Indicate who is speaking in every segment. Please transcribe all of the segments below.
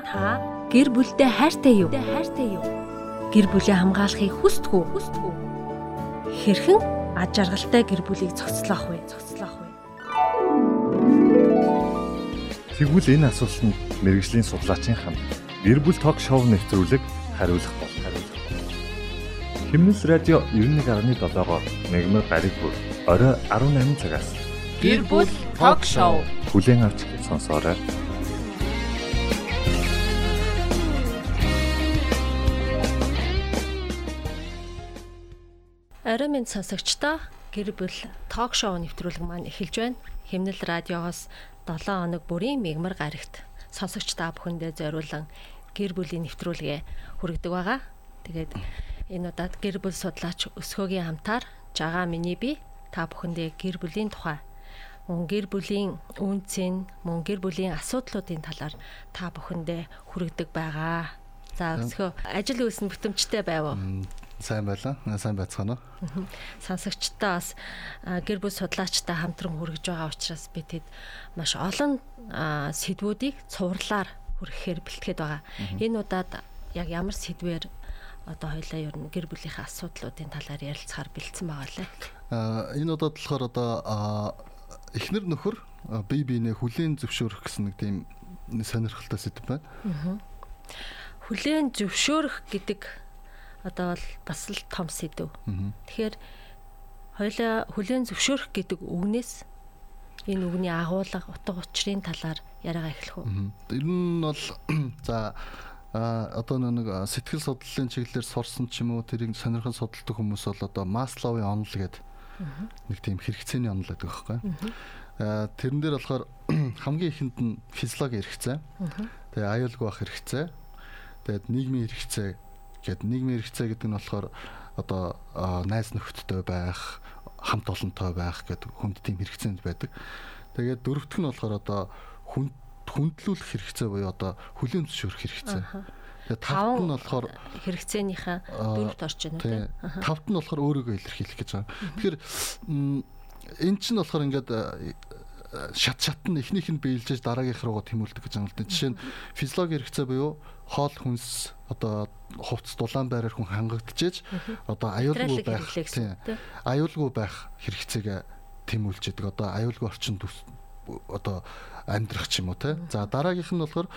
Speaker 1: Та гэр бүлдээ хайртай юу? Хайртай юу? Гэр бүлээ хамгаалахыг хүсдэг үү? Хүсдэг үү? Хэрхэн аж аргалтай гэр бүлийг зохицлоох вэ? Зохицлоох вэ?
Speaker 2: Тэгвэл энэ асуултанд мэрэгжлийн судлаачийн хамт гэр бүл ток шоу нэвтрүүлэг хариулах бол хариулах. Химнэс радио 91.7-оор мегмар гариг бүр орой 18 цагаас
Speaker 1: Гэр бүл ток шоу
Speaker 2: хүлээн авч сонсоорой.
Speaker 1: Орой минь сонсогчдоо гэр бүл ток шоу нэвтрүүлэг маань эхэлж байна. Химнэл радиогоос 7 хоног бүрийн мигмар гарагт сонсогч та бүхэндээ зориулан гэр бүлийн нэвтрүүлгээ хүргэдэг байгаа. Тэгээд энэ удаад гэр бүл судлаач өсгөөгийн хамтаар жагаа миний би та бүхэндээ гэр бүлийн тухай мөн гэр бүлийн үнцэн мөн гэр бүлийн асуудлуудын талаар та бүхэндээ хүргэдэг байгаа. За өсгөө ажил үйлс нь бүтэмжтэй байв уу?
Speaker 3: Сайн байлаа. Сайн байцгаана уу?
Speaker 1: Сонсогчтой бас гэр бүл судлаачтай хамтран хүргэж байгаа учраас би тэд маш олон сэдвүүдийг цувралаар хүргэхээр бэлтгээд байгаа. Энэ удаад яг ямар сэдвээр одоо хоёлаа ер нь гэр бүлийнхээ асуудлуудын талаар ярилцахаар бэлдсэн байгаа лээ.
Speaker 3: Энэ удаад болохоор одоо эхнэр нөхөр бие биенээ хүлийн зөвшөөрөх гэсэн нэг тийм сонирхолтой сэдв байна.
Speaker 1: Хүлийн зөвшөөрөх гэдэг одоо бол бас л том сэдв. Тэгэхээр хоёлаа хүлийн зөвшөөрөх гэдэг үгнээс энэ үгний агуулга утга учирын талаар яриагаа эхлэх үү.
Speaker 3: Тэр нь бол за а одоо нэг сэтгэл судлалын чиглэлээр сурсан ч юм уу тэрийг сонирхон судалдаг хүмүүс бол одоо Масловын онол гэдэг нэг тийм хэрэгцээний онол гэдэг байхгүй. тэрэн дээр болохоор хамгийн ихэнд нь физиологи хэрэгцээ. Тэгээ аюулгүй байх хэрэгцээ. Тэгээд нийгмийн хэрэгцээ гэдэг нийгмийн хэрэгцээ гэдэг нь болохоор одоо найз нөхөдтэй байх, хамт олонтой байх гэдэг хүнд тийм хэрэгцээнд байдаг. Тэгээд дөрөвтг нь болохоор одоо хүнд хүндлүүлэх хэрэгцээ буюу одоо хүлийн зөвшөөрөх хэрэгцээ. Тэгээ тавт нь болохоор
Speaker 1: хэрэгцээнийхээ дөрөвт орж байна тийм.
Speaker 3: Тавт нь болохоор өөрийгөө илэрхийлэх гэж байгаа. Тэгэхээр эн чинь болохоор ингээд шат шат нь эхнийх нь биелжээж дараагийнх руугаа тэмүүлдэг гэж да. Жишээ нь физиологи хэрэгцээ буюу хоол хүнс одоо хувцс дулаан байраар хүн хангагдчихэж одоо аюулгүй байх аюулгүй байх хэрэгцээгээ тэмүүлж яадаг. Одоо аюулгүй орчинд одоо амьдрах ч юм уу те. За дараагийнх нь болохоор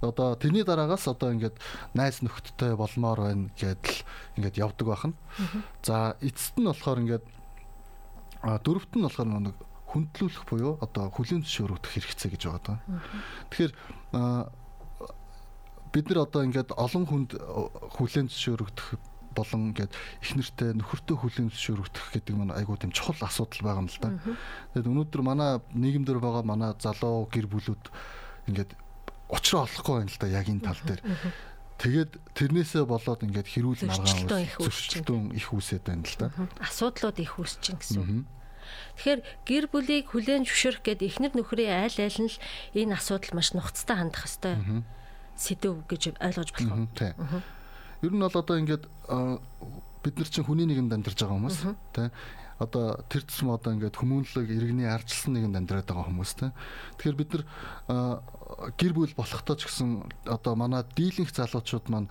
Speaker 3: одоо тэрний дараагаас одоо ингээд найз нөхдөдтэй болмоор байна гэдэл ингээд явдаг байна. За эцэст нь болохоор ингээд дөрөвт нь болохоор нэг хүндлүүлэх буюу одоо хүлийн зөвшөөрөх хэрэгцээ гэж байгаа даа. Тэгэхээр бид нар одоо ингээд олон хүнд хүлийн зөвшөөрөгдөх болон ингээд их нэртэй нөхөртөө хүлийн зөвшөөрөгдөх гэдэг нь айгуу тийм чухал асуудал байгаа юм л да. Тэгэд өнөөдөр манай нийгэмдэр байгаа манай залуу гэр бүлүүд ингээд учраа олохгүй байна л да яг энэ тал дээр. Тэгээд тэрнээсээ болоод ингээд хэрүүл маргаан зөрчилдөөн их үүсэт байна л да.
Speaker 1: Асуудлууд их үүсчин гэсэн. Тэгэхээр гэр бүлийг хүлээн зөвшөөрөх гэдэг эхнэр нөхрийн айл айл нь л энэ асуудал маш нухацтай хандах хэвээр сэдв гэж ойлгож болох.
Speaker 3: Тийм. Ер нь бол одоо ингээд бид нар чинь хүний нэгэнд амьдарч байгаа хүмүүс тий. Одоо тэр тусам одоо ингээд хүмүүнлэг иргэний арчилсан нэгэнд амьдраад байгаа хүмүүс тий. Тэгэхээр бид нар гэр бүл болохтой ч гэсэн одоо манай дийлэнх залуучууд маань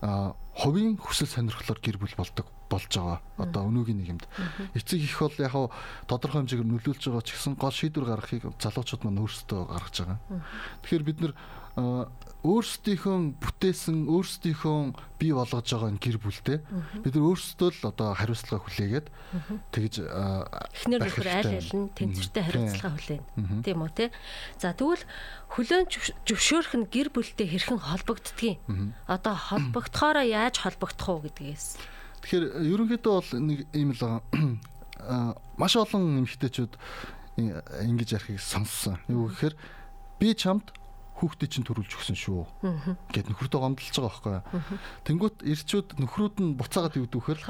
Speaker 3: хувийн хүсэл сонирхлоор гэр бүл болдог болж байгаа. Одоо өнөөгийн нийгэмд эцэг их бол яг тодорхой хэмжээгээр нөлөөлж байгаа ч гэсэн гол шийдвэр гаргахыг залуучууд маань өөрсдөө гаргаж байгаа. Тэгэхээр бид нар өөрсдийнхөө бүтээсэн өөрсдийнхөө бий болгож байгаа гэр бүлтэй бид нар өөрсдөө л одоо хариуцлага хүлээгээд тэгж
Speaker 1: эхнэр нөхөр аль аль нь тэнцвэртэй хариуцлага хүлээнэ тийм үү те? За тэгвэл хүлэн зөвшөөрөх нь гэр бүлтэй хэрхэн холбогддгийг? Одоо холбогдохоороо яаж холбогдох уу гэдгээс?
Speaker 3: Тэгэхээр ерөнхийдөө бол нэг ийм л маш олон эмэгтэйчүүд ингэж ярихыг сонссон. Юу гэхээр би чамд хүүхдээ чинь төрүүлж өгсөн шүү. Гэт нөхөртөө гомдолж байгаа байхгүй. Тэнгүүт ирчүүд нөхрүүд нь буцаагаад юу гэхээр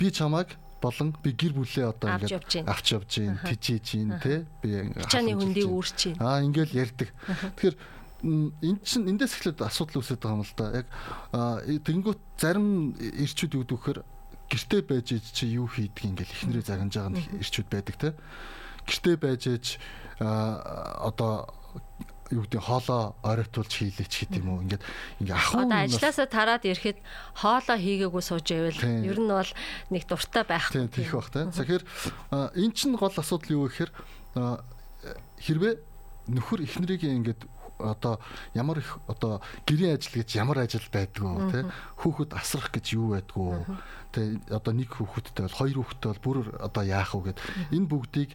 Speaker 3: би чамайг болон би гэр бүлээ одоо
Speaker 1: ингээд
Speaker 3: авч явж гин тижээж гин те би
Speaker 1: чаны хүндий үүрч гин.
Speaker 3: Аа ингээл ярьдаг. Тэгэхээр энэ чинь эндээс эхлээд асуудал үүсэж байгаа юм л да. Яг тэнгүүт зарим ирчүүд юу гэхээр гэртээ байж чи юу хийдэг ингээл эхнэрээ загнаж байгаа ирчүүд байдаг те. Гэртээ байж одоо юу гэдэг хоолоо оройтуулж хийлээч гэдэг юм уу? Ингээд ингээ ахуй
Speaker 1: одоо ажилласаа тараад ирэхэд хоолоо хийгээгүй сууж ивэл ер нь бол нэг дуртай байх.
Speaker 3: Тийм тийх бах тийм. Тэгэхээр эн чинь гол асуудал юу гэхээр хэрвээ нөхөр эхнэрийг ингээд одоо ямар их одоо гэрийн ажил гэж ямар ажил байдгүй те хүүхэд асрах гэж юу байдгүй те одоо нэг хүүхэдтэй бол хоёр хүүхэдтэй бол бүр одоо яах вэ гэд. Энэ бүгдийг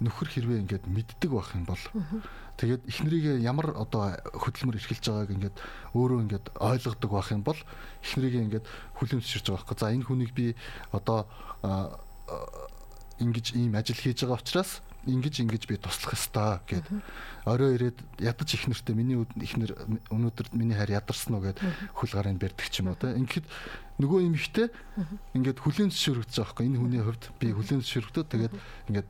Speaker 3: нөхөр хэрвээ ингээд мэддэг байх юм бол тэгээд эхнэрийг ямар одоо хөдөлмөр эрхэлж байгааг ингээд өөрөө ингээд ойлгодог байх юм бол эхнэрийг ингээд хүлэмжширж байгаа байхгүй. За энэ хүнийг би одоо ингэж ийм ажил хийж байгаа учраас ингэж ингэж би туслах ёстой гэд. Орой ирээд ядаж их нэртэй миний ихнэр өнөөдөр миний хайр ядарсан уу гэд хөл гарын бэрдэг ч юм уу те. Ингээд нөгөө юм ихтэй ингээд хүлэн зөвшөөрөгдөж байгаа байхгүй. Энэ хүний хувьд би хүлэн зөвшөөрөгдөд тэгээд ингээд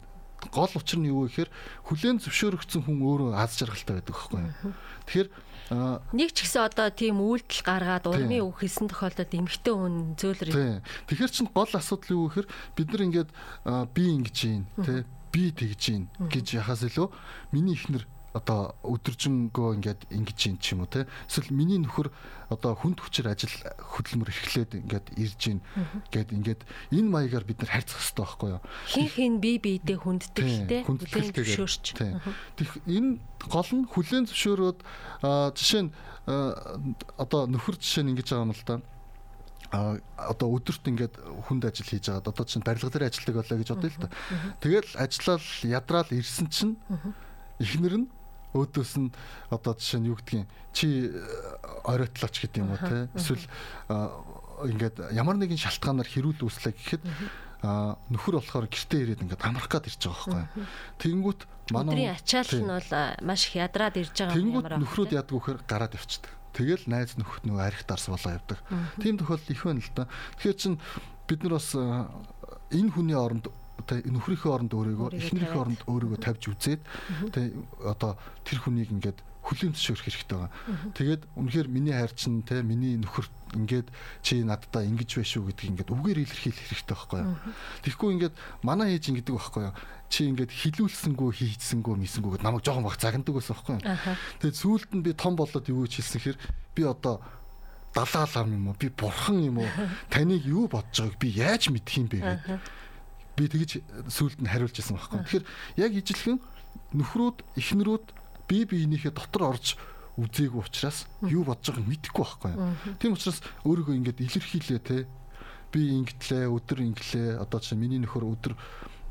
Speaker 3: гол учир нь юу вэ гэхээр хүлэн зөвшөөрөгдсөн хүн өөрөө аз жаргалтай байдаг байхгүй тэгэхээр
Speaker 1: нэг ч гэсэн одоо тийм үйлдэл гаргаад урмын үг хэлсэн тохиолдолд эмгтэн хүн зөөлрөө.
Speaker 3: Тэгэхээр чин гол асуудал юу гэхээр бид нар ингээд би ингэж юм те би тэгж юм гэж яхаас илүү миний ихнэр одоо өдөржингөө ингээд ингэж юм ч юм уу те. Эсвэл миний нөхөр одоо хүнд хүчээр ажил хөдөлмөр эрхлээд ингээд ирж гин гэд ингээд энэ маягаар бид нар харьцах хэрэгтэй байхгүй юу?
Speaker 1: Хин хин би биедээ хүнддэг те
Speaker 3: хүлээн зөвшөөрч. Тех энэ гол нь хүлээн зөвшөөрөөд жишээ нь одоо нөхөр жишээ нь ингэж байгаа юм л да а одоо өдөрт ингээд хүнд ажил хийж байгаад одоо чинь барилга дээр ажилладаг болоо гэж бодъё л да. Тэгэл ажиллаад ядраал ирсэн чинь эхнэр нь өөдөөс нь одоо жишээ нь юу гэдгийг чи оройтлооч гэдэг юм уу те эсвэл ингээд ямар нэгэн шалтгаанаар хэрүүл үүслэ гэхэд нөхөр болохоор гэртээ ирээд ингээд амрах гад ирж байгаа байхгүй. Тэнгүүт
Speaker 1: манай өдрийн ачаал нь бол маш их ядраад ирж байгаа
Speaker 3: юм ямар. Тэнгүүт нөхрүүд яадаг вэхээр гараад явчихдаг. Тэгэл найз нөхөд нөгөө арх дарс болоо явдаг. Тийм тохиолдол их байна л да. Тэгэхээр чин бид нар бас энэ хүний оронд нөхрийнхөө оронд өөрийгөө эхнэрийнхээ оронд өөрийгөө тавьж үзээд тэ одоо тэр хүнийг ингээд хүлээн зөвшөөрөх хэрэгтэй байгаа. Тэгээд үнэхээр миний хайр чинь те миний нөхөр ингээд чи надтай ингэж байх шүү гэдгийг ингээд үгээр илэрхийлэх хэрэгтэй байхгүй юу. Тэгэхгүй ингээд манай ээж ингэдэг байхгүй юу. Чи ингээд хилүүлсэнгүү хийцсэнгүү мисэнгүү гэд намайг жоохон баг загнадаг байсан байхгүй юу. Тэгээд сүүлд нь би том болоод юу гэж хэлсэн хэр би одоо далаалам юм уу? Би бурхан юм уу? Таныг юу бодож байгааг би яаж мэдх юм бэ гэдэг би тэгж сүулт нь хариулж ирсэн байхгүй. Тэгэхээр яг ижилхэн нөхрүүд эхнэрүүд бие биенийхээ дотор орж үзээгүй учраас юу бодож байгааг мэдэхгүй байхгүй. Тийм учраас өөрийгөө ингээд илэрхийлээ те. Би ингэтлээ, өдөр инглээ. Одоо чинь миний нөхөр өдөр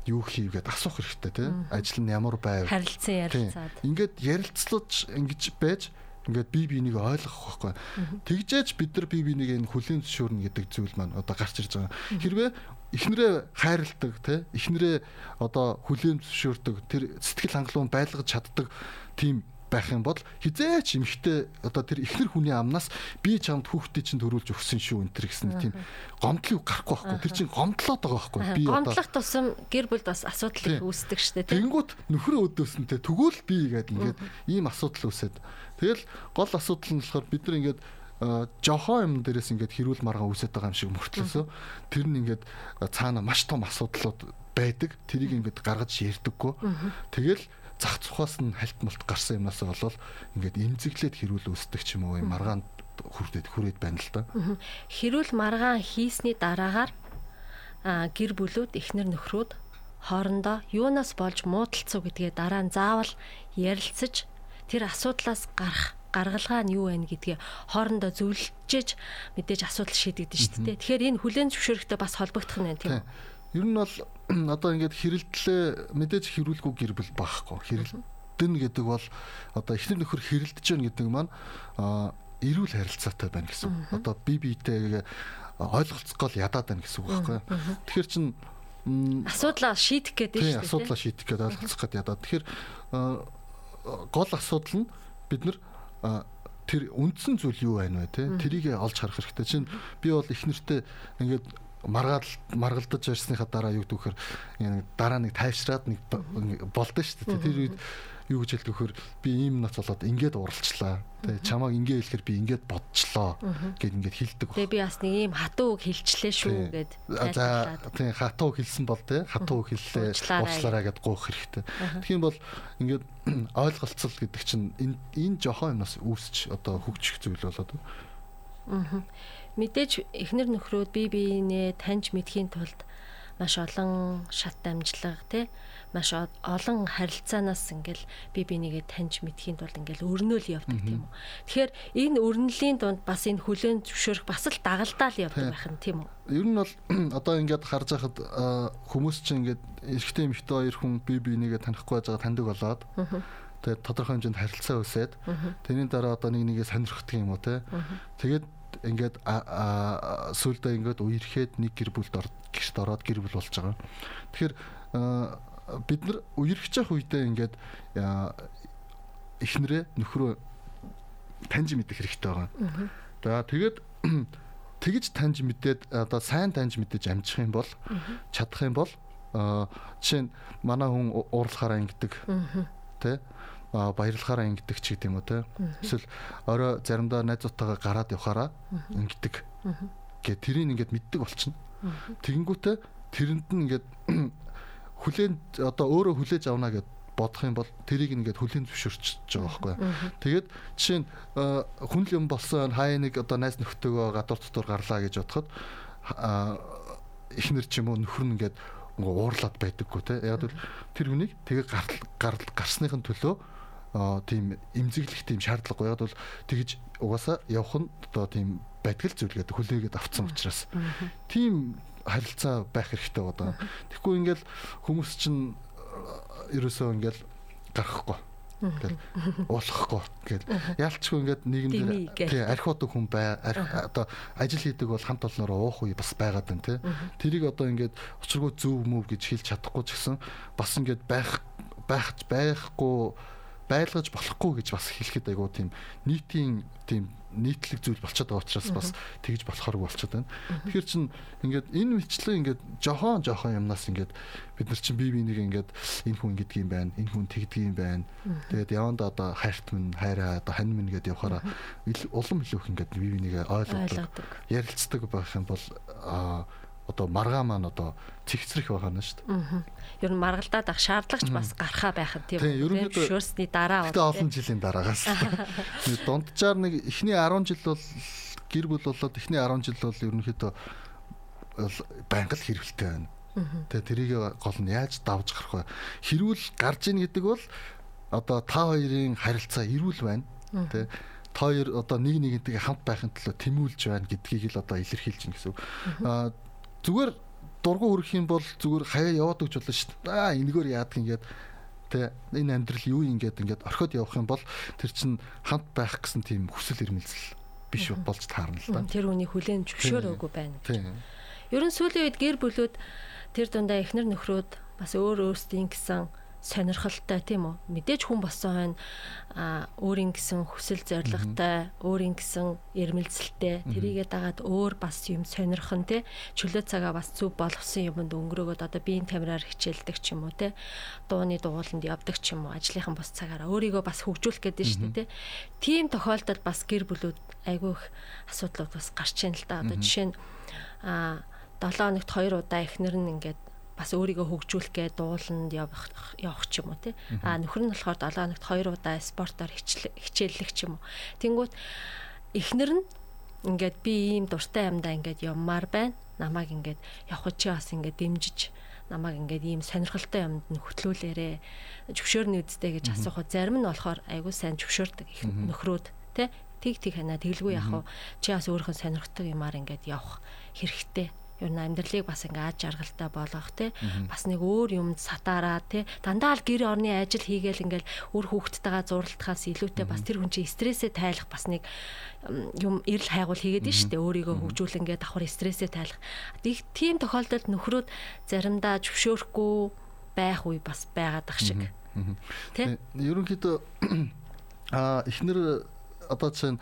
Speaker 3: юу хийв гэдээ асуух хэрэгтэй те. Ажил нь ямар байв?
Speaker 1: Харилцан ярилцаад.
Speaker 3: Ингээд ярилцлаж ингэж байж ингээд бие биенийг ойлгох байхгүй. Тэгжээч бид нар бие биенийг энэ хүлийн зөвшөөрнө гэдэг зүйл маань одоо гарч ирж байгаа. Хэрвээ эхнэрээ хайрладаг те эхнэрээ одоо хүлийн зөвшөөрдөг тэр сэтгэл хангалуун байлгаж чаддаг тийм байх юм бол хизээч эмхтэй одоо тэр ихнэр хүний амнаас би чамд хүүхдээ чинь төрүүлж өгсөн шүү энэ төр гэсэн тийм гомдлыг гарахгүй байхгүй. Тэр чинь гомдлоод байгаа байхгүй.
Speaker 1: Би одоо гомдлох тусам гэр бүлд бас асуудал их үүсдэг штэ
Speaker 3: тийм тэнгүүт нөхрөө өдөөсөнтэй тэгвэл би гэдэг ингээд ийм асуудал үүсээд. Тэгэл гол асуудал нь болохоор бид нар ингээд жохон юм дээрээс ингээд хэрүүл маргаа үүсэж байгаа юм шиг мөртлөөсөө тэр нь ингээд цаана маш том асуудлууд байдаг. Тэрийг ингээд гаргаж ярьдаггүй. Тэгэл зах цухаас нь хальтмалт гарсан юмнаас болол ингээд эмзэглээд хэрүүл үүсдэг ч юм уу маргаанд хүрдээд хүрээд байна л да.
Speaker 1: Хэрүүл маргаан хийсний дараагаар гэр бүлүүд эхнэр нөхрүүд хоорондоо юунаас болж муудалцав гэдгээ дараа нь заавал ярилцаж тэр асуудлаас гарах гаргалгаа нь юу вэ гэдгээ хоорондоо зөвлөжж мэдээж асуудал шийдэгдэж шүү дээ. Тэгэхээр энэ хүлэн зөвшөөрөхтэй бас холбогдох нь тийм үү?
Speaker 3: Ер нь бол одоо ингээд хэрэлдлээ мэдээж хэрүүлгүй гэр бүл багхгүй. Хэрэлдэн гэдэг бол одоо эхнэр нөхөр хэрэлдэж байна гэдэг маань эрүүл харилцаатай байна гэсэн. Одоо бие биетэйгээ ойлголцгоол ядаад байна гэсэн үг байхгүй. Тэгэхээр чин
Speaker 1: асуудлаа шийдэх гэдэг
Speaker 3: шүү дээ. Асуудлаа шийдэх гэдэг ойлголцох гэдэг ядаа. Тэгэхээр гол асуудал нь бид нар тэр үндсэн зүйл юу байна вэ те? Тэрийг олж харах хэрэгтэй. Чинь би бол их нэртэй ингээд маргаал маргалдаж ярьсныхаа дараа юу гэхээр дараа нэг тайвшраад нэг болдсон шүү дээ. Тэр үед юу гэж хэлдэг вөхөр би ийм нац болоод ингээд уралчлаа. Тэгээ чамааг ингээ хэлэхээр би ингээд бодчлоо гэд ингээд хэлдэг.
Speaker 1: Тэгээ би бас нэг ийм хатуу үг хэлчлээ шүү гэд.
Speaker 3: За тийм хатуу хэлсэн бол те хатуу хэллээ уучлаарай гэд гуйх хэрэгтэй. Юм бол ингээд ойлголцол гэдэг чинь энэ энэ жохон юмнаас үүсч одоо хөгжих зүйл болоод.
Speaker 1: Аа. Мэдээж эхнэр нөхрөөд бие биенээ таньж мэдхийн тулд маш олон шат дамжлага тий маш олон харилцаанаас ингээл би бинийгээ таньж мэдхийн тулд ингээл өрнөөл явдаг тийм үү. Тэгэхээр энэ өрнөлийн дунд бас энэ хүлэн зөвшөөрөх бас л дагалдаал явдаг байх нь тийм үү.
Speaker 3: Ер нь бол одоо ингээд харж байхад хүмүүс чинь ингээд эрэгтэй эмэгтэй хоёр хүн би бинийгээ танихгүй байж байгаа таньдаг болоод тэгээд тодорхой хэмжээнд харилцаа үсээд тэрний дараа одоо нэг нэгээ сонирхдаг юм уу те. Тэгээд ингээд сүулдэ ингээд үерхэд нэг гэр бүлд гэрт ороод гэр бүл болж байгаа. Тэгэхээр бид нар үерхэж явах үедээ ингээд эхнэрээ нөхрөө таньж мэдэх хэрэгтэй байгаа. За тэгээд тэгж таньж мэдээд одоо сайн таньж мэдэж амжих юм бол чадах юм бол жишээ нь манай хүн уурлахаараа ингэдэг тий баярлахаараа ингэдэг ч юм уу те эсвэл орой заримдаа найзуудтайгаа гараад явхаараа ингэдэг. Гэ тэрийг ингээд мэддэг болчихно. Тэгэнгүүтээ тэрэнд нь ингээд хүлээн одоо өөрөө хүлээж авна гэд бодох юм бол тэрийг ингээд хүлээн зөвшөөрч байгаа байхгүй. Тэгээд жишээ нь хүн л юм болсон хай нэг одоо найз нөхдөөгөө гадуур дотор гарлаа гэж бодоход эхнэр ч юм уу нөхөр нь ингээд уурлаад байдаггүй те. Яг бол тэр хүнийг тэгээ гарал гарсныхын төлөө тийм эмзэглэх тийм шаардлагагүй. Яг бол тэгж угаасаа явах нь одоо тийм байтгал зүйлгээд хүлээгээд авцсан учраас тийм харилцаа байх хэрэгтэй одоо. Тэгэхгүй ингээл хүмүүс чинь э, ерөөсөө ингээл гарахгүй. Гэл уулахгүй гэл яалчгүй ингээд нийгэм дээр тий архиудаг хүн бай одоо ажил хийдэг бол хамт олноор уух үе бас байгаад байна тий. Тэрийг одоо ингээд учиргүй зөв мөв гэж хэлж чадахгүй ч гэсэн бас ингээд байх байх байхгүй байлгаж болохгүй гэж бас хэлэхэд айгу тийм нийтийн тийм нийтлэг зүйл болчиход байгаа учраас бас тэгж болохооргүй болчиход байна. Тэгэхээр чин ингээд энэ мэтчлэн ингээд жохон жохон юмнаас ингээд бид нар чин бие биенийг ингээд энэ хүн ингэдэг юм байна, энэ хүн тэгдэг юм байна. Тэгээд яванда одоо хайрт минь хайраа одоо хань минь гэдээ явахаараа улам илүү их ингээд бие биенийгээ ойлгодог, ярилцдаг байх юм бол аа одоо маргаа маань одоо цэгцрэх байгаа нь шүү дээ.
Speaker 1: Ер нь маргалдаад ах шаардлагач бас гарахаа байхад тийм үү? Шүүрсний дараа
Speaker 3: бол олон жилийн дараагаас. Дунджаар нэг эхний 10 жил бол гэр бүл болоод эхний 10 жил бол ерөнхийдөө байнга л хэрвэлтэй байна. Тэгээ тэрийг гол нь яаж давж гарах вэ? Хэрүүл гарж ийн гэдэг бол одоо та хоёрын харилцаа эрүүл байна. Тэ та хоёр одоо нэг нэгнтэйгээ хамт байхын төлөө тэмүүлж байна гэдгийг л одоо илэрхийлж гин гэсэн. Аа зүгээр дургу өрөх юм бол зүгээр хаяа яваад өгч болно шүү дээ. Аа энэгээр яадаг ингээд тэ энэ амьдрал юу юм гээд ингээд орхиод явах юм бол тэр чин хамт байх гэсэн тийм хүсэл эрмэлзэл биш болж таарна л да.
Speaker 1: Тэр үний хүлэн зөвшөөрөөгүй байна. Ер нь сүүлийн үед гэр бүлүүд тэр дундаа эхнэр нөхрөөд бас өөр өөрсдийн гэсэн сонирхолтой тийм үү? Мэдээж хүн болсон хойно өөрийн гэсэн хүсэл зоригтой өөрийн гэсэн эрмэлзэлтэй. Тэрийгээ дагаад өөр бас юм сонирхон те чөлөө цагаа бас зөв болгосон юмд өнгөрөөгөөд одоо биеийн камераар хичээлдэг ч юм уу те дууны дугууланд явдаг ч юм уу ажлынхан бос цагаараа өөрийгөө бас хөгжүүлэх гэдэг нь шүү дээ те. Тийм тохиолдолд бас гэр бүлүүд айгүй их асуудлууд бас гарч ийн л да. Одоо жишээ нь а 7 хоногт 2 удаа эхнэр нь ингээд бас өөрийгөө хөгжүүлэх гээ дууланд явах явах ч юм уу тий. А нөхөр нь болохоор 7 хоногт 2 удаа спортоор хичээллэх ч юм уу. Тэнгүүт эхнэр нь ингээд би ийм дуртай юмдаа ингээд явмаар байна. Намайг ингээд явах чи бас ингээд дэмжиж намайг ингээд ийм сонирхолтой юмд нь хөтлүүлээрэ зөвшөөрнө үсттэй гэж асуухад зарим нь болохоор айгүй сайн зөвшөөрдөг их нөхрөөд тий. Тийг тийг ханаа тэглгүй яах вэ? Чи бас өөрийнхөө сонирхдаг юмар ингээд явах хэрэгтэй ер нь амьдралыг бас ингээ аж аргалтай болгох те. Бас нэг өөр юмд сатаараа те. Дандаа л гэр орны ажил хийгээл ингээл үр хүүхдтэйгээ зурлахаас илүүтэй бас тэр хүн чинь стрессээ тайлах бас нэг юм эрэл хайгуул хийгээд нь штэ. Өөрийгөө хөгжүүлэнгээ давхар стрессээ тайлах. Тийм тохиолдолд нөхрөөд заримдаа зөвшөөрөхгүй байх үе бас байгаад ах шиг.
Speaker 3: Тий ерөнхийдөө а эхнэр одоо чинь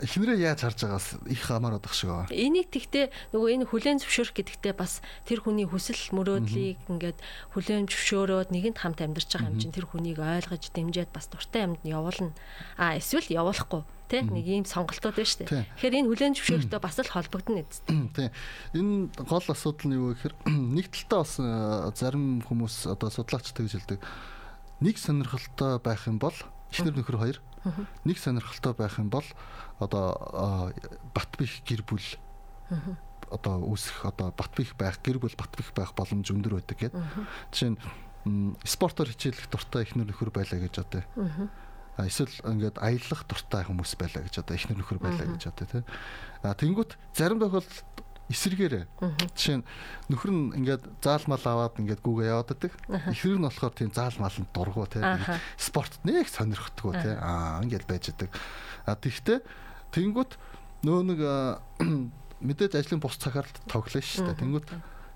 Speaker 3: эхнэрээ яаж харж байгаас их хамаарах шиг байна.
Speaker 1: Энийг тэгтээ нөгөө энэ хүлэн зөвшөөрөх гэдэгтээ бас тэр хүний хүсэл мөрөөдлийг ингээд хүлэн зөвшөөрөөд нэгэнт хамт амьдарч байгаа юм чинь тэр хүнийг ойлгож дэмжиад бас дуртай амьд нь явуулна. А эсвэл явуулахгүй тий нэг ийм сонголтууд байна шүү дээ. Тэгэхээр энэ хүлэн зөвшөөрөхтэй бас л холбогдно эцтэй.
Speaker 3: Тий. Энэ гол асуудал нь юу гэхээр нэг талдаа бас э, зарим хүмүүс одоо судлаач тэгж хэлдэг. Нэг сонирхолтой байх юм бол эхнэр нөхөр хоёр нэг сонирхолтой байх юм бол одоо бат бих гэр бүл одоо үүсэх одоо бат бих байх гэр бүл бат бих байх боломж өндөр байдаг гэдэг. Жишээ нь спортоор хичээлэх дуртай ихнэр нөхөр байлаа гэж одоо. Эсвэл ингээд аялах дуртай хүмүүс байлаа гэж одоо ихнэр нөхөр байлаа гэж одоо тий. А тэнгуут зарим тохиолдолд эсэргээрээ. Жишээ нь нөхөр нь ингээд заалмал аваад ингээд гүүгээ яваад байдаг. Эхнэр нь болохоор тийм заалмал нь дургу те. Спорт нэг сонирхдаггүй те. Аа ингээд байж байдаг. А тэгвэл тэнгүүт нөө нэг мэдээж ажлын бус цагаар тоглоно шүү дээ. Тэнгүүт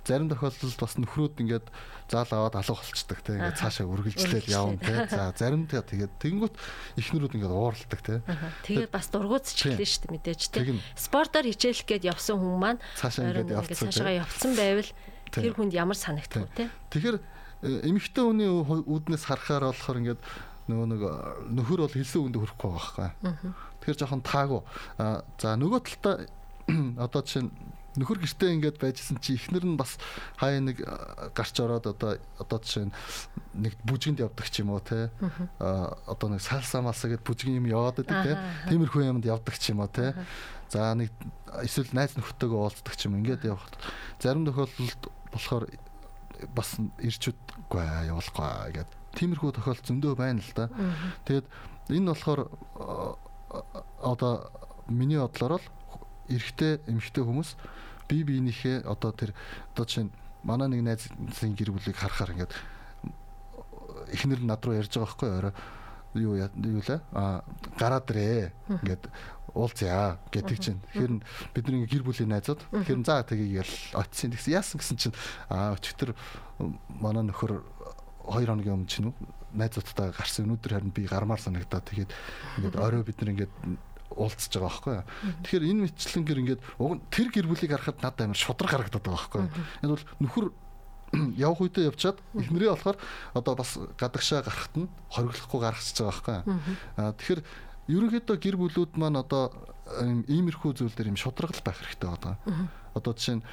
Speaker 3: зарим тохиолдолд бас нөхрүүд ингээд заал аваад алга болцдог те. Ингээд цаашаа үргэлжлээл явна те. За зарим тэгээд тэгэнгүүт ихнэрүүд ингээд уурладаг те.
Speaker 1: Тэгээд бас дургуутсчлээ шүү дээ мэдээж те. Спортоор хичээлэх гээд явсан хүн маань
Speaker 3: цаашаа ингээд явцсан
Speaker 1: цаашаа явцсан байвал тэр хүнд ямар санагдах вэ те?
Speaker 3: Тэгэхээр э, эмэгтэй хүний үүднээс харахаар болохоор ингээд нөгөө нэг нөхөр бол хэлсэн үгэнд хүрэхгүй байгаа байхгүй. Тэгэхээр жоохон таагүй. За нөгөө талдаа одоо чинь нөхөр гэртээ ингээд байжсэн чи эхнэр нь бас хаяа нэг гарч ороод одоо одоо жишээ нэг бүжгэнд явдаг ч юм уу те а одоо нэг салса малса гэд бүжгийн юм яваад байдаг те тиймэрхүү юмд явдаг ч юм уу те за нэг эсвэл найз нөхдөөгөө уулздаг ч юм ингээд явах. Зарим тохиолдолд болохоор бас ирчүүдгүй явуулахгүй гэд. Тиймэрхүү тохиолдол зөндөө байна л да тэгээд энэ болохоор одоо миний бодлоор л эрэгтэй эмэгтэй хүмүүс бие биенийхээ одоо тэр одоо чинь манай нэг найзын гэр бүлийг харахаар ингээд эхнэр нь над руу ярьж байгаа байхгүй орой. Юу юу лээ? А гараад ирээ ингээд уулзъя гэдэг чинь. Тэгэхээр бидний гэр бүлийн найзууд. Тэгэхээр за тгийгээл очисын гэсэн яасан гэсэн чинь? А өчтөр манай нөхөр 2 хоногийн өмнө чинь найзуудтай гарсан. Өнөөдөр харин би гармаар санагдаад тэгээд ингээд орой бид нар ингээд уулзж байгаа байхгүй. Тэгэхээр энэ мэтлэнгээр ингээд тэр гэр бүлийг харахад надад амар шудраг харагдаад байгаа байхгүй. Энэ бол нөхөр явах үедээ явчаад эхнэрээ болохоор одоо бас гадагшаа гарахт нь хориглохгүй гаргачихж байгаа байхгүй. Аа тэгэхээр ерөнхийдөө гэр бүлүүд маань одоо иймэрхүү зүйл дээр юм шудрагл байх хэрэгтэй байгаа. Одоо жишээ нь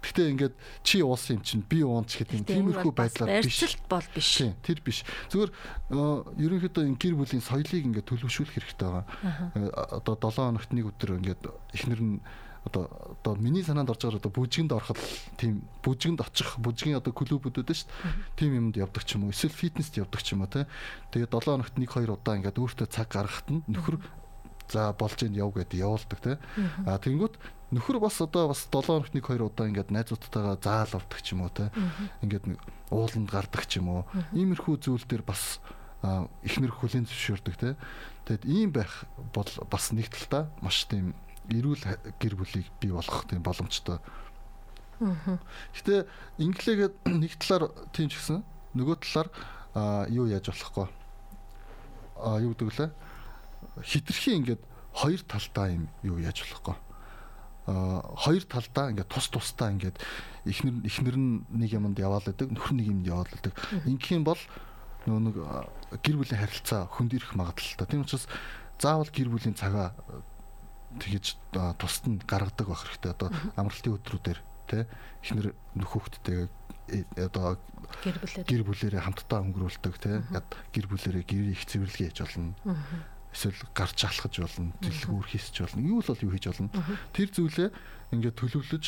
Speaker 3: Гэтэ ингээд чи уусан юм чинь би уунч гэдэг юм тиймэрхүү байдлаар
Speaker 1: биш. Барьцалт бол биш.
Speaker 3: Тийм, тэр биш. Зүгээр ерөнхийдөө энэ гэр бүлийн соёлыг ингээд төлөвшүүлэх хэрэгтэй байгаа. Одоо 7 хоногт нэг өдөр ингээд эхнэр нь одоо одоо миний санаанд орж байгаа одоо бүжгэнд ороход тийм бүжгэнд очих бүжгийн одоо клубүүд үүдэн шүү дээ. Тийм юмд явдаг ч юм уу. Эсвэл фитнест явдаг ч юм уу те. Тэгээд 7 хоногт 1 2 удаа ингээд өөртөө цаг гаргахад нь нөхөр за болж ийн яв гэдэг явуулдаг те. А тэгэнгүүт нөхөр бас одоо бас 7 хоногт нэг хоёр удаа ингээд найзуудтайгаа заал авдаг ч юм уу те. Ингээд ууланд гардаг ч юм уу. Иймэрхүү зүйл дээр бас ихнэр хүлэн зөвшөөрдөг те. Тэгэд ийм байх бол бас нэг талдаа маш тийм эрүүл гэр бүлийг бий болгох тийм боломжтой. Гэтэ инглигээд нэг талаар тийм ч гэсэн нөгөө талаар юу яаж болохгүй. А юу гэдэг лээ? Хитрхи ингээд хоёр талдаа юм юу яаж болохгүй. Хоёр талдаа ингээд тус тусдаа ингээд эхнэр эхнэр нь нэг юмд яваал гэдэг нөхөр нэг юмд яваал гэдэг юм бол нөө нэг гэр бүлийн харилцаа хөндөрөх магадлалтай тийм учраас заавал гэр бүлийн цагаа тэгэж тусад нь гаргадаг байх хэрэгтэй. Одоо амралтын өдрүүдээр тий эхнэр нөхөختтэй э, одоо гэр бүлээрээ хамтдаа өнгөрүүлдэг тий гэр бүлээрээ гэр их цэвэрлэгээ хийж болно эсвэл гарч алхаж болно, дэлгүүр хийсч болно. Юу л бол юу хийж болно. Тэр зүйлээ ингээд төлөвлөж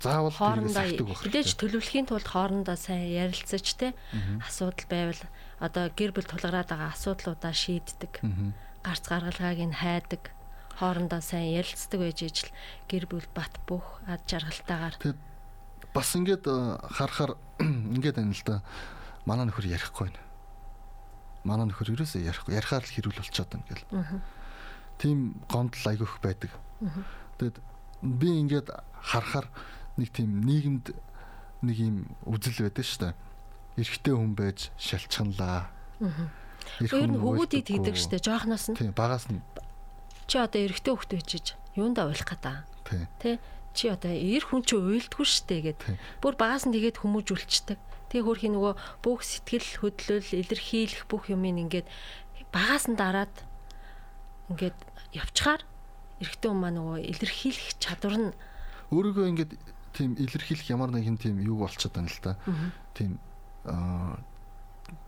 Speaker 3: заавал
Speaker 1: тэрээс авдаг байх. Мэдээж төлөвлөхийн тулд хоорондоо сайн ярилцаж те асуудал байвал одоо гэр бүл тулгараад байгаа асуудлуудаа шийддэг. Гарц гаргалгааг нь хайдаг. Хоорондоо сайн ярилцдаг байж ижил гэр бүл бат бөх ад жаргалтайгаар.
Speaker 3: Бас ингээд э, харахаар ингээд байна л да. Манай нөхөр ярихгүй байна манай нөхөр ерөөсөө ярихгүй ярихаар л хэрүүл болчиход байна гэл. Тийм гомдол айгүйх байдаг. Тэгэд би ингээд харахаар нэг тийм нийгэмд нэг юм үзэл байдаг шүү дээ. Эрэгтэй хүн байж шалчханлаа.
Speaker 1: Ер нь хөвгүүдийг тэгдэг шүү дээ. Жоохноос нь.
Speaker 3: Тийм багаас нь
Speaker 1: чи одоо эрэгтэй хөвгт үжиж юундаа уйлах гэдэг.
Speaker 3: Тий.
Speaker 1: Тэ чи одоо эр хүн чи уйлдгүй штэ гэд. Бүр багаас нь тэгээд хүмүүжүүлчихдэг. Тэгээ хөрхийн нөгөө бүх сэтгэл хөдлөл илэрхийлэх бүх юмыг ингээд багаас нь дараад ингээд явчихаар эрэгтэй хүн маань нөгөө илэрхийлэх чадвар нь
Speaker 3: өөрийгөө ингээд тийм илэрхийлэх ямар нэгэн тийм юу болчиход байна л да. Тийм аа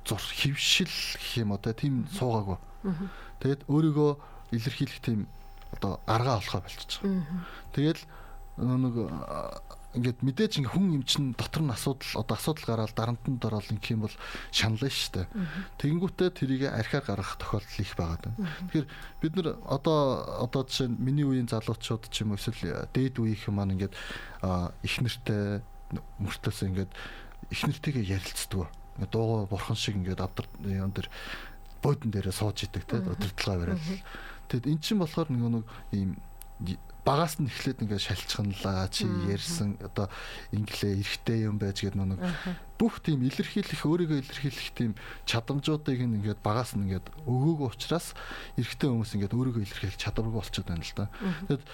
Speaker 3: зур хөвшил гэх юм одоо тийм суугаагүй. Тэгээд өөрийгөө илэрхийлэх тийм одоо аргаа олохоо болчихж байгаа. Тэгэл нэг ингээд мэдээж ингээ хүн юм чин дотор нь асуудал одоо асуудал гараад дарамтанд ороод ингэх юм бол шанална шүү дээ. Тэгэнгүүтээ тэрийг архиар гаргах тохиолдол их байгаа. Тэгэхээр бид нар одоо одоо жишээ нь миний үеийн залуучууд ч юм уу эсвэл дээд үеийнхэн маань ингээд их нэртэй мөртлөөс ингээд их нэртэйгээ ярилцдаг. Дуугаа бурхан шиг ингээд авдар юм дээр буудан дээрээ сууж идэг те удирдлагаа бариад. Тэгэд эн чинь болохоор нэг нэг ийм багаас нь эхлээд ингээд шалчханлаа чи ярьсан одоо инглээ эрэхтэй юм байж гэдэг нэг бүх тийм илэрхийлэх өөрийгөө илэрхийлэх тийм чадамжуудыг ингээд багаас нь ингээд өгөөг учраас эрэхтэй хүмүүс ингээд өөрийгөө илэрхийлэх чадваргүй болчиход байна л да. Тэгэд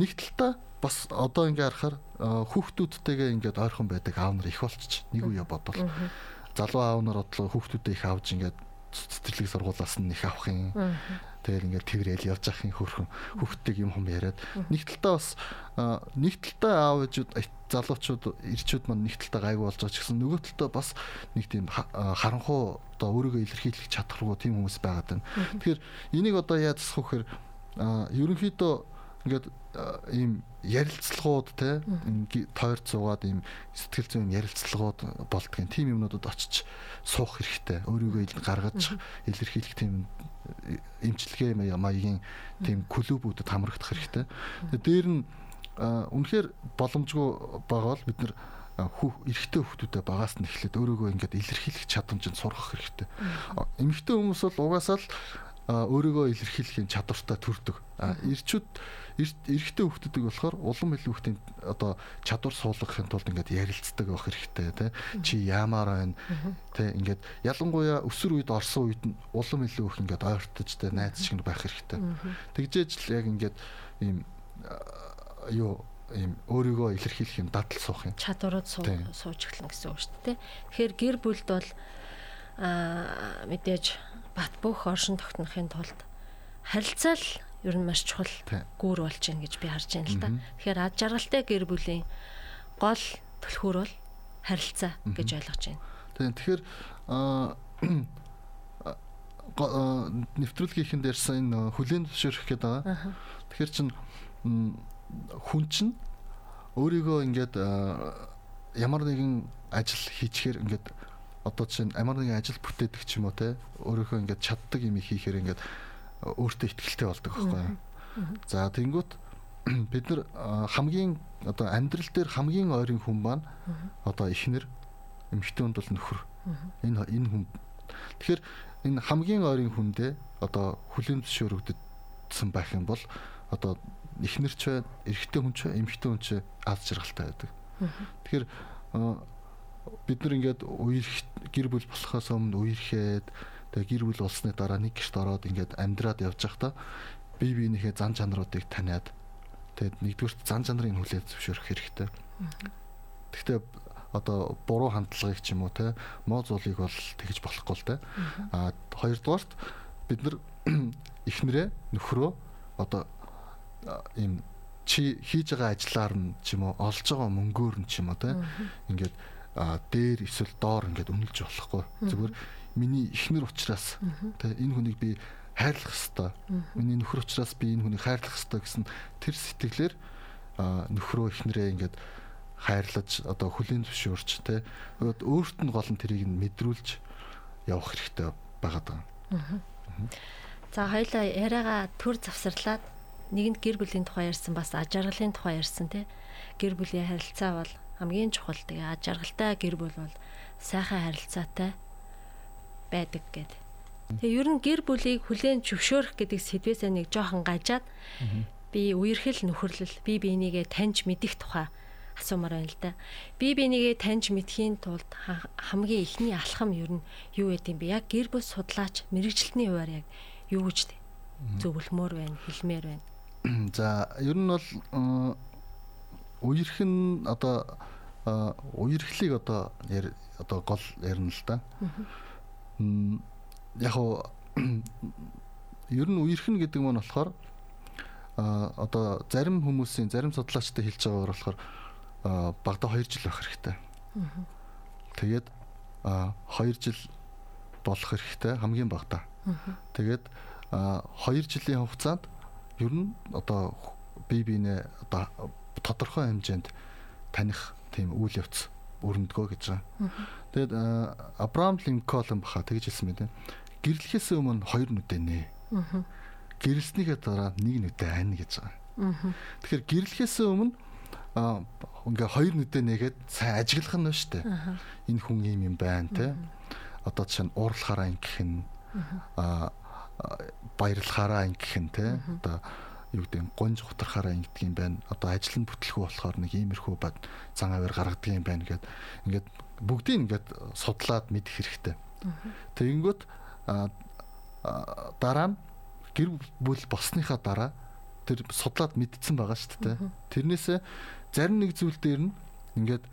Speaker 3: нэг талдаа бас одоо ингээ харахаар хүүхдүүдтэйгээ ингээд ойрхон байдаг аав нар их болчих нэг үе бодвол. Залуу аав нар бодлоо хүүхдүүдээ их авч ингээд цэцэрлэг сургуулаас нь их авах юм. Тэгэл ингээд тэрэл явж юм хөрхөн хүүхдтэй юм хум яриад нэг талтаа бас нэг талтаа аав ээжүүд залуучууд ирчүүд маань нэг талтаа гайгүй болж байгаа ч гэсэн нөгөө талтаа бас нэг тийм харанхуу одоо өөрийгөө илэрхийлэх чадхаргүй тийм хүмүүс байгаад байна. Тэгэхээр энийг одоо яаж засах вэ гэхээр ерөнхийдөө ингээд ийм ярилцлагууд те тойрч суугаад ийм сэтгэл зүйн ярилцлагууд болдгийн тийм юмнуудад очиж суух хэрэгтэй. Өөрийгөө гаргаж илэрхийлэх тийм эмчилгээ маягийн тийм клубүүдэд хамрагдах хэрэгтэй. Дээр нь үнэхээр боломжгүй байгаа бол бид нар хүү эрэгтэй хүмүүстэй багаас нь эхлээд өөрийгөө ингээд илэрхийлэх чадамжинд сургах хэрэгтэй. Эмэгтэй хүмүүс бол угаасаа л өөрийгөө илэрхийлэх чадвартай төрдөг. Ирчүүд эрэгтэй хүмүүсдэг болохоор улам илүү хүмүүсийн одоо чадвар суулгахын тулд ингээд ярилцдаг байх хэрэгтэй тий. Чи яамаар байна тий ингээд ялангуяа өсөр үед орсон үед нь улам илүү их ингээд ойртож тий найз шиг байх хэрэгтэй. Тэгжээж л яг ингээд ийм юу ийм өөрийгөө илэрхийлэх юм дадал суух юм.
Speaker 1: Чадварууд сууж эхлэн гэсэн үг шүү дээ. Тэгэхээр гэр бүлд бол аа мэдээж бат бөх оршин тогтнохын тулд харилцаа л ер нь маш чухал гүүр болж байна гэж би харж байна л да. Тэгэхээр ад жаргалтай гэр бүлийн гол түлхүүр бол харилцаа гэж ойлгож байна.
Speaker 3: Тэгэхээр нэвтрүүлгийнхэн дээрсэн энэ хүлэн зөвшөөрөх гэдэг байгаа. Тэгэхээр чин хүн чин өөрийгөө ингээд ямар нэгэн ажил хийчихээр ингээд одоо чинь ямар нэгэн ажил бүтээдэг ч юм уу те өөрийнхөө ингээд чаддаг юм хийхээр ингээд өөртөө ихтгэлтэй болдог байхгүй. За тэнгуут бид нар хамгийн одоо амьдрал дээр хамгийн ойрын хүн маань одоо ихнэр эмэгтэй хүнд бол нөхөр. Энэ энэ хүн. Тэгэхээр энэ хамгийн ойрын хүндээ одоо хүлээн зөвшөөрөгдсөн байх юм бол одоо ихнэр ч бай, эрэгтэй хүн ч эмэгтэй хүн ч аз жаргалтай байдаг. Тэгэхээр бид нар ингээд үерх гэр бүл болохоос өмнө үерхэд Тэгээ гэр бүл болсны дараа нэг гэрт ороод ингээд амьдраад явж байхдаа бие биенийхээ зан чанаруудыг таниад тэгээд нэгдүгürt зан чанарын хүлээд зөвшөөрөх хэрэгтэй. Гэхдээ одоо буруу хандлагыг ч юм уу те муу зулыг бол тэгж болохгүй л те. А хоёрдугаарт бид нар эхнэрээ нөхрөө одоо ийм чи хийж байгаа ажиллаар нь ч юм уу олж байгаа мөнгөөр нь ч юм уу те ингээд дээр эсвэл доор ингээд үнэлж болохгүй. Зүгээр миний ихнэр ухраас тэ энэ хүнийг би хайрлах хэвээр миний нөхөр ухраас би энэ хүнийг хайрлах хэвээр гэсэн тэр сэтгэлээр нөхрөө ихнэрээ ингээд хайрлаж одоо хүлийн зөвшөөрч тэ өөрт нь гол нь тэрийг нь мэдрүүлж явах хэрэгтэй байгаад байгаа.
Speaker 1: За хоёлаа яриагаа төр завсарлаад нэгэнд гэр бүлийн тухай ярьсан бас аж аргалын тухай ярьсан тий. Гэр бүлийн харилцаа бол хамгийн чухал. Тэгээ аж аргалтай гэр бүл бол сайхан харилцаатай байдаг гэд. Тэгээ ер нь гэр бүлийг хүлээн зөвшөөрөх гэдэг сэдвээсээ нэг жоохон гажаад би үерхэл нөхөрлөл би бинийгээ таньж мэдих тухай асуумаар байна л да. Би бинийгээ таньж мэдхийн тулд хамгийн ихний алхам ер нь юу гэдэг юм бэ? Яг гэр бүл судлаач мэрэгчлэлтний хуваар яг юу гэж зөвлөмөр байна, хэлмээр байна.
Speaker 3: За ер нь бол үерх нь одоо үерхлийг одоо одоо гол ярина л да. Яг уу ер нь үерхэн гэдэг маань болохоор а одоо зарим хүмүүсийн зарим судлаачтай хэлж байгаагаар болохоор багада 2 жил байх хэрэгтэй. Тэгээд 2 жил болох хэрэгтэй хамгийн багада. Тэгээд 2 жилийн хугацаанд ер нь одоо бие биенээ одоо тодорхой хэмжээнд таних тийм үйл явц өрнөдгөө гэж байгаа. Тэгээд Абрам Линкольн баха тэгж хэлсэн мэт. Гэрлэхээс өмнө хоёр нүдэ нэ. Гэрэлснийхээ дараа нэг нүдэ айн гэж байгаа. Тэгэхээр гэрлэхээс өмнө а ингээ хоёр нүдэ нэгээд сайн ажиглах нь шүү дээ. Энэ хүн ийм юм байна те. Одоо жишээ нь уурлахаараа ингэх нь а баярлахаараа ингэх нь те. Одоо юу гэдэг нь гонж гутрахаараа ингэдэг юм байна. Одоо ажил нь бүтлэхүү болохоор нэг иймэрхүү бад зан аваар гаргадаг юм байна гэд ингээд бүгдийг ингээд судлаад мэдэх хэрэгтэй. Тэгэнгүүт дараа нь гэр бүл болсныхаа дараа тэр судлаад мэдсэн байгаа шүү дээ. Тэрнээсээ зарим нэг зүйл дээр нь ингээд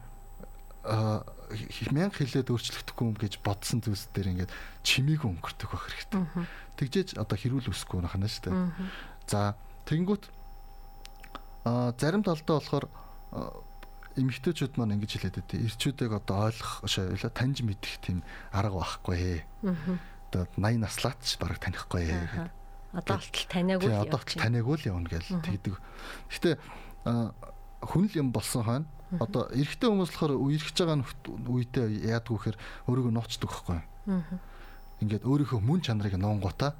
Speaker 3: мянга хилээд өөрчлөгдөхгүй юм гэж бодсон зүйлс дээр ингээд чимээг өнгөртөх байх хэрэгтэй. Тэгжээж одоо хэрүүл үсэхгүй нахана шүү дээ. За Тэнгүүт а зарим талдаа болохоор эмэгтэйчүүд маань ингэж хэлээд байдیں۔ Ирчүүдийг одоо ойлгох шойлоо таньж мэдэх тийм арга байхгүй. Одоо 80 наслаач бараг танихгүй гэдэг.
Speaker 1: Одоо болтол таниагүй
Speaker 3: л одоо болтол таниагүй л явна гэж тэгдэг. Гэтэ хүн л юм болсон хойно одоо эрэгтэй хүмүүс болохоор үерхэж байгаа үедээ яадгүй хэр өөрийгөө нууцдаг байхгүй. Ингээд өөрийнхөө мөн чанарыг нуунгуудаа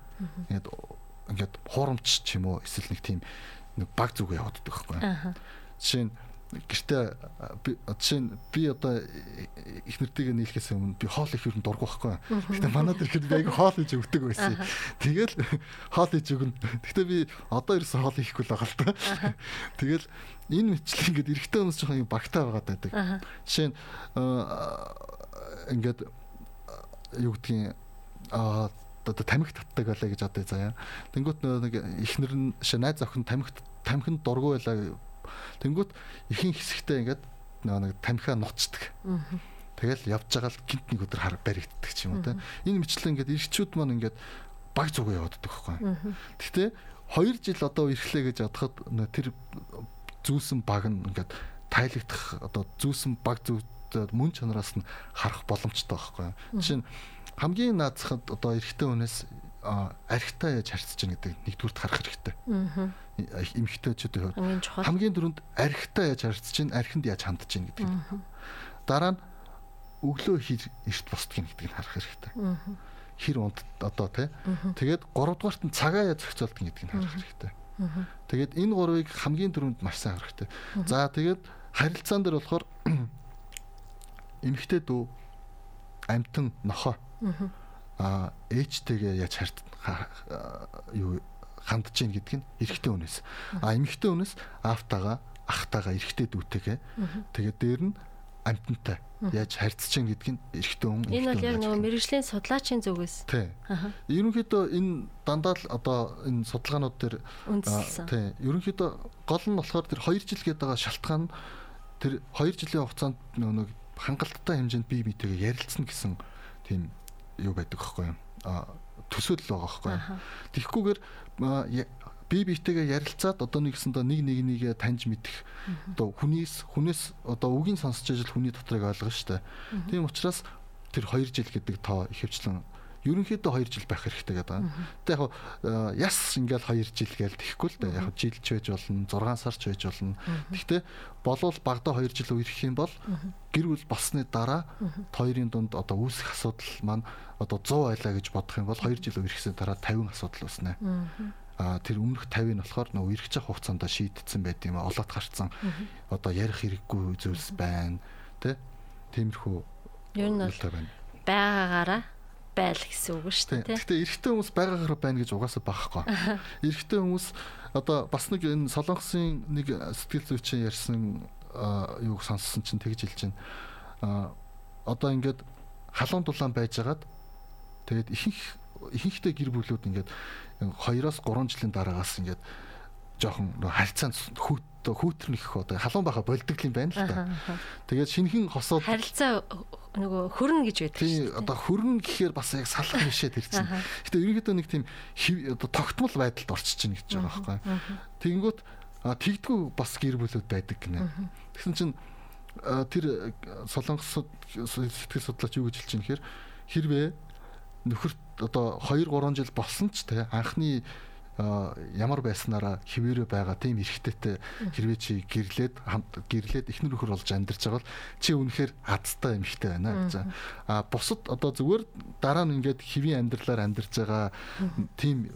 Speaker 3: ингээд ингээд хуурамч ч юм уу эсвэл нэг тийм нэг баг зүг явагддаг байхгүй. Жишээ нь гэртээ жишээ нь би одоо их нэртэйгээ нийлэхээс өмнө би хоол их юм дургу байхгүй. Гэтэ манад ирэхэд би аяг хоол хийж өгдөг байсан. Тэгэл хоол хийж өгнө. Гэтэ би одоо ерөөсөө хоол хийхгүй л байгаа л та. Тэгэл энэ мэтлэг ингээд эрэхтэй хүмүүс жоохон багтаа байгаад байдаг. Жишээ нь ингээд юу гэдгийг аа одоо тамхи татдаг байлаа гэж одоо заяа. Тэнгүүт нэг ихнэр нь найз охин тамхи тамхинд дургу байлаа. Тэнгүүт ихэнх хэсэгтээ ингээд нэг тамхиа нуцдаг. Тэгэл явж байгаа л гинт нэг өдөр хар баригддаг ч юм уу те. Энэ мэтлэн ингээд ирчүүд маань ингээд баг зүгөө явааддаг байхгүй. Гэхдээ 2 жил одоо ирэхлээ гэж бодоход тэр зүүсэн баг нь ингээд тайлагдах одоо зүүсэн баг зүг мөн чанараас нь харах боломжтой байхгүй. Жишээ нь хамгийн наацхад одоо эрэгтэй хүнээс архитаа яаж харьцаж байгаа гэдэг нэгдүгürt харах хэрэгтэй. Аа. Эмэгтэйчүүдийн хувьд хамгийн түрүүнд архитаа яаж харьцаж байна, архинд яаж хандж байна гэдэг. Дараа нь өглөө хэр эрт босдгийг гэдгийг харах хэрэгтэй. Аа. Хэр унд одоо тий. Тэгээд 3 дугаарт нь цагаа яаж зохицуулдаг гэдгийг харах хэрэгтэй. Тэгээд энэ гурвыг хамгийн түрүүнд маш сайн харах хэрэгтэй. За тэгээд харилцаан дээр болохоор эмэгтэй дүү амтан нохоо аа ээжтэйгээ яаж харт юу хандж гин гэдг нь эрэгтэй хүнээс а эмэгтэй хүнээс аавтайгаа ахтайгаа эрэгтэй дүүтэйгээ. Тэгээд дээр нь амтантай яаж харьцаж гин гэдг нь эрэгтэй хүн
Speaker 1: энэ бол яг нөгөө мэрэгжлийн судлаачийн зүгээс.
Speaker 3: Тий. Ерөнхийдөө энэ дандаа л одоо энэ судалгаанууд дээр тий ерөнхийдөө гол нь болохоор тэр 2 жил гээд байгаа шалтгаан тэр 2 жилийн хугацаанд нөгөө хангалттай хэмжээнд бие биетэйгээ ярилцсан гэсэн тийм юу байдаг аахгүй юу? Төсөөлөл байгаа аахгүй юу? Тэгэхгүйгээр бие биетэйгээ ярилцаад одоо нэгсэндээ нэг нэг нэгэ таньж мэдэх одоо хүнээс хүнээс одоо үгийн сонсч ажил хүний дотрыг ойлгоно шүү дээ. Тийм учраас тэр 2 жил гэдэг тоо ихэвчлэн ерөнхийдөө 2 жил байх хэрэгтэй гэдэг. Тэ яг яс ингээл 2 жил гээл тэхгүй л дээ. Яг жилч байж болно, 6 сарч байж болно. Гэхдээ болвол багада 2 жил үерхэх юм бол гэр бүл болсны дараа хоёрын дунд одоо үүсэх асуудал маань одоо 100 байлаа гэж бодох юм бол 2 жил үерхсэний дараа 50 асуудал үүснэ. Тэр өмнөх 50 нь болохоор нөгөө үерхэж явах хугацаанд шийдтсэн байт юм а. Олоод гарцсан. Одоо ярих хэрэггүй зүйлс байна. Тэ? Тиймэрхүү
Speaker 1: ер нь байгаагаараа байл гэсэн үг шүү
Speaker 3: дээ. Гэхдээ эрэгтэй хүмүүс байгаагаар байна гэж угаасаа багхгүй. Эрэгтэй хүмүүс одоо бас нэг энэ солонгосын нэг сэтгэл зүйчин ярьсан юуг сонссон чинь тэгж хэлж байна. Одоо ингээд халуун дулаан байжгаад тэгээд ихэнх ихэнхдээ гэр бүлүүд ингээд 2-оос 3 жилийн дараагаас ингээд жоохон харьцаанд хүүт хүүтрнэх одоо халуун байха болдог юм байна л да. Тэгээд шинхэн хосууд
Speaker 1: харилцаа нөгөө хөрнө гэж байдаг
Speaker 3: шүү дээ. Одоо хөрнө гэхээр бас яг салах бишээ тэр чинь. Гэтэ ерөнхийдөө нэг тийм одоо тогтмол байдалд орчиж чинь гэж байгаа байхгүй. Тэгэнгүүт тэгдгүү бас гэр бүлүүд байдаг гинэ. Тэгсэн чинь тэр солонгос сэтгэл судлаач юу гэж хэлж чинь хэрвээ нөхөрт одоо 2 3 жил болсон ч те анхны ямар байснараа хിവэрэ байгаа тийм эрхтэйтэй хэрвээ чи гэрлээд гэрлээд ихнэр өхөр болж амьдарч байгаа бол чи үнэхээр азтай эмхтэй байна гэж. А бусад одоо зүгээр дараа нь ингээд хэвийн амьдралаар амьдарч байгаа тийм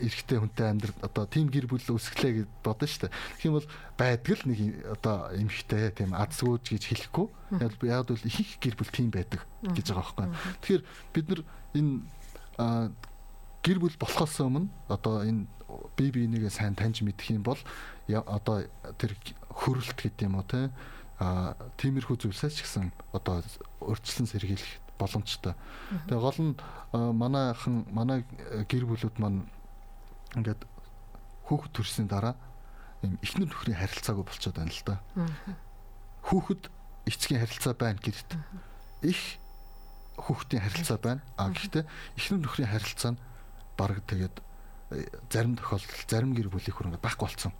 Speaker 3: эрхтэй хүнтэй амьдрал одоо тийм гэр бүл үүсгэлээ гэж бодно шүү дээ. Тэгэх юм бол байдаг л нэг одоо эмхтэй тийм азгүй гэж хэлэхгүй. Яг бол их гэр бүл тийм байдаг гэж байгаа байхгүй. Тэгэхээр бид нар энэ гэр бүл болохоос өмнө одоо энэ бие биенийгээ сайн таньж мэдэх юм бол одоо тэр хөрөлт гэдэг юм уу те а тиймэрхүү зүйлсээс ч гэсэн одоо өөрчлөн сэргийлэх боломжтой. Тэгээ гол нь манайхан манай гэр бүлүүд маань ингээд хүүхэд төрсний дараа юм ихнэр нөхрийн харилцаагүй болчиход байна л да. Хүүхэд эцгийн харилцаа байна гэрэт их хүүхдийн харилцаа байна. А гэхдээ ихнэр нөхрийн харилцаа нь баг тэгээд э, зарим тохиолдолд зарим гэр бүлийн хөр ингээд байхгүй болсон.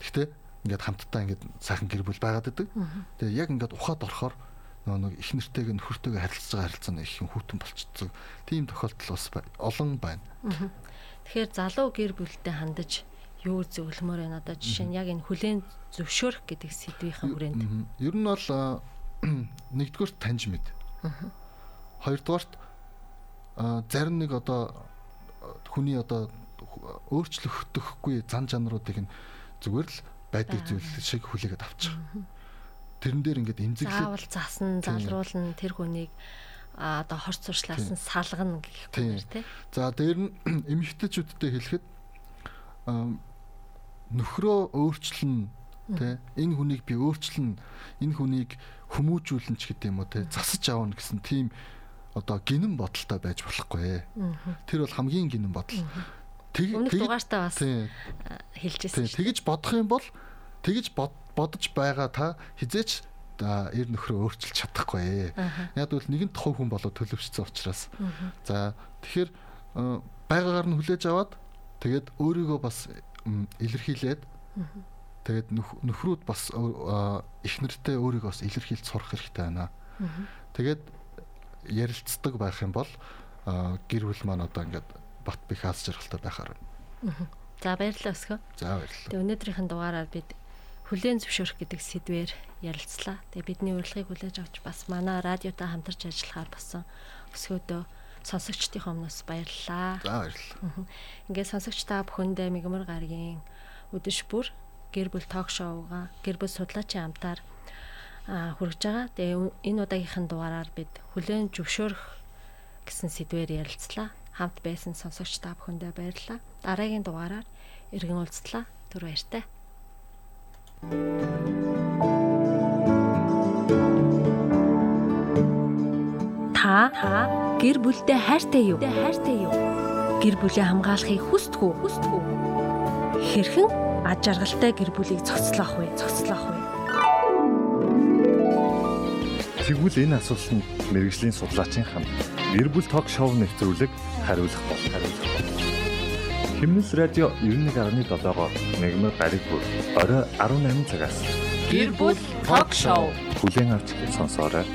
Speaker 3: Гэхдээ ингээд хамтдаа ингээд сайхан гэр бүл байгаад байдаг. Тэгээ яг ингээд ухаад орохоор нөгөө нэг их нэртэйг нөхөртөйгөө харилцаж байгаа харилцаа нь их хүүтэн болчихсон. Тийм тохиолдол бас олон байна.
Speaker 1: Тэгэхээр залуу гэр бүлтэй хандаж юу зөвлөмөр байна одоо жишээ нь яг энэ хүлэн зөвшөөрөх гэдэг сэдвийн хүрээнд.
Speaker 3: Ер нь бол нэгдүгээр таньж мэд. Хоёрдугаарт зарим нэг одоо хүний одоо өөрчлөгдөхгүй зан чанаруудыг нь зүгээр л байдаг зүйл шиг хүлээгээд авчих. Тэрэн дээр ингээд имзэглээд
Speaker 1: заавал заасан, залруулна тэр хүнийг а одоо хорц сурчлаас нь салгана гэхгүй тий.
Speaker 3: За дээр нь эмэгтэйчүүдтэй хэлэхэд нөхрөө өөрчлөн тий. Энэ хүнийг би өөрчлөн энэ хүнийг хүмүүжүүлэн ч гэдэг юм уу тий. Засаж аавна гэсэн тийм одоо гинэн бодолтой байж болохгүй. Тэр бол хамгийн гинэн бодол.
Speaker 1: Өмнөх дугаартаа бас хэлжсэн.
Speaker 3: Тэгэж бодох юм бол тэгэж бодож байгаа та хизээч эр нөхрөө өөрчилж чадахгүй. Яг бол нэгэн тохов хүн болоод төлөвшсөн учраас. За тэгэхээр байгаагаар нь хүлээж аваад тэгээд өөрийгөө бас илэрхийлээд тэгээд нөхрүүд бас их нэртэй өөрийгөө бас илэрхийлж сурах хэрэгтэй байна. Тэгээд ярилцдаг байх юм бол гэр бүл маань одоо ингээд бат бих хаас жаргалтай байхаар
Speaker 1: байна. За баярлалаа өсгөө.
Speaker 3: За баярлалаа.
Speaker 1: Тэгээ өнөөдрийнхэн дугаараар бид хүлээн зөвшөөрөх гэдэг сэдвээр ярилцлаа. Тэгээ бидний урилгыг хүлээж авч бас манай радиотой хамтарч ажиллахаар басан өсгөөдөө сонсогчдын өмнөөс баярлалаа.
Speaker 3: За баярлалаа.
Speaker 1: Ингээд сонсогч та бүхэндээ мигмар гаргийн өдөш бүр гэр бүл ток шоуга гэр бүл судлаачийн амтаар хүргэж байгаа. Тэгээ энэ удаагийнхын дугаараар бид хүлээн зөвшөөрөх гэсэн сэдвээр ярилцлаа. Хамт байсан сонсогч та бүхэндээ баярлалаа. Дараагийн дугаараар иргэн уулзлаа. Түр баяртай. Та гэр бүлдээ хайртай юу? Хайртай юу? Гэр бүлээ хамгаалахыг хүсдэг үү? Хэрхэн аж аргалтай гэр бүлийг зохицлох вэ? Зохицлох вэ?
Speaker 2: Тэгвэл энэ асуултанд мэрэгжлийн судлаачийн хам гэр бүл ток шоу нэвтрүүлэг хариулах бол хариулах бол. Химнэс радио 91.7-оор мегмар гариг бүр орой 18 цагаас
Speaker 1: гэр бүл ток шоу
Speaker 2: хүлээн авч сонсоорой.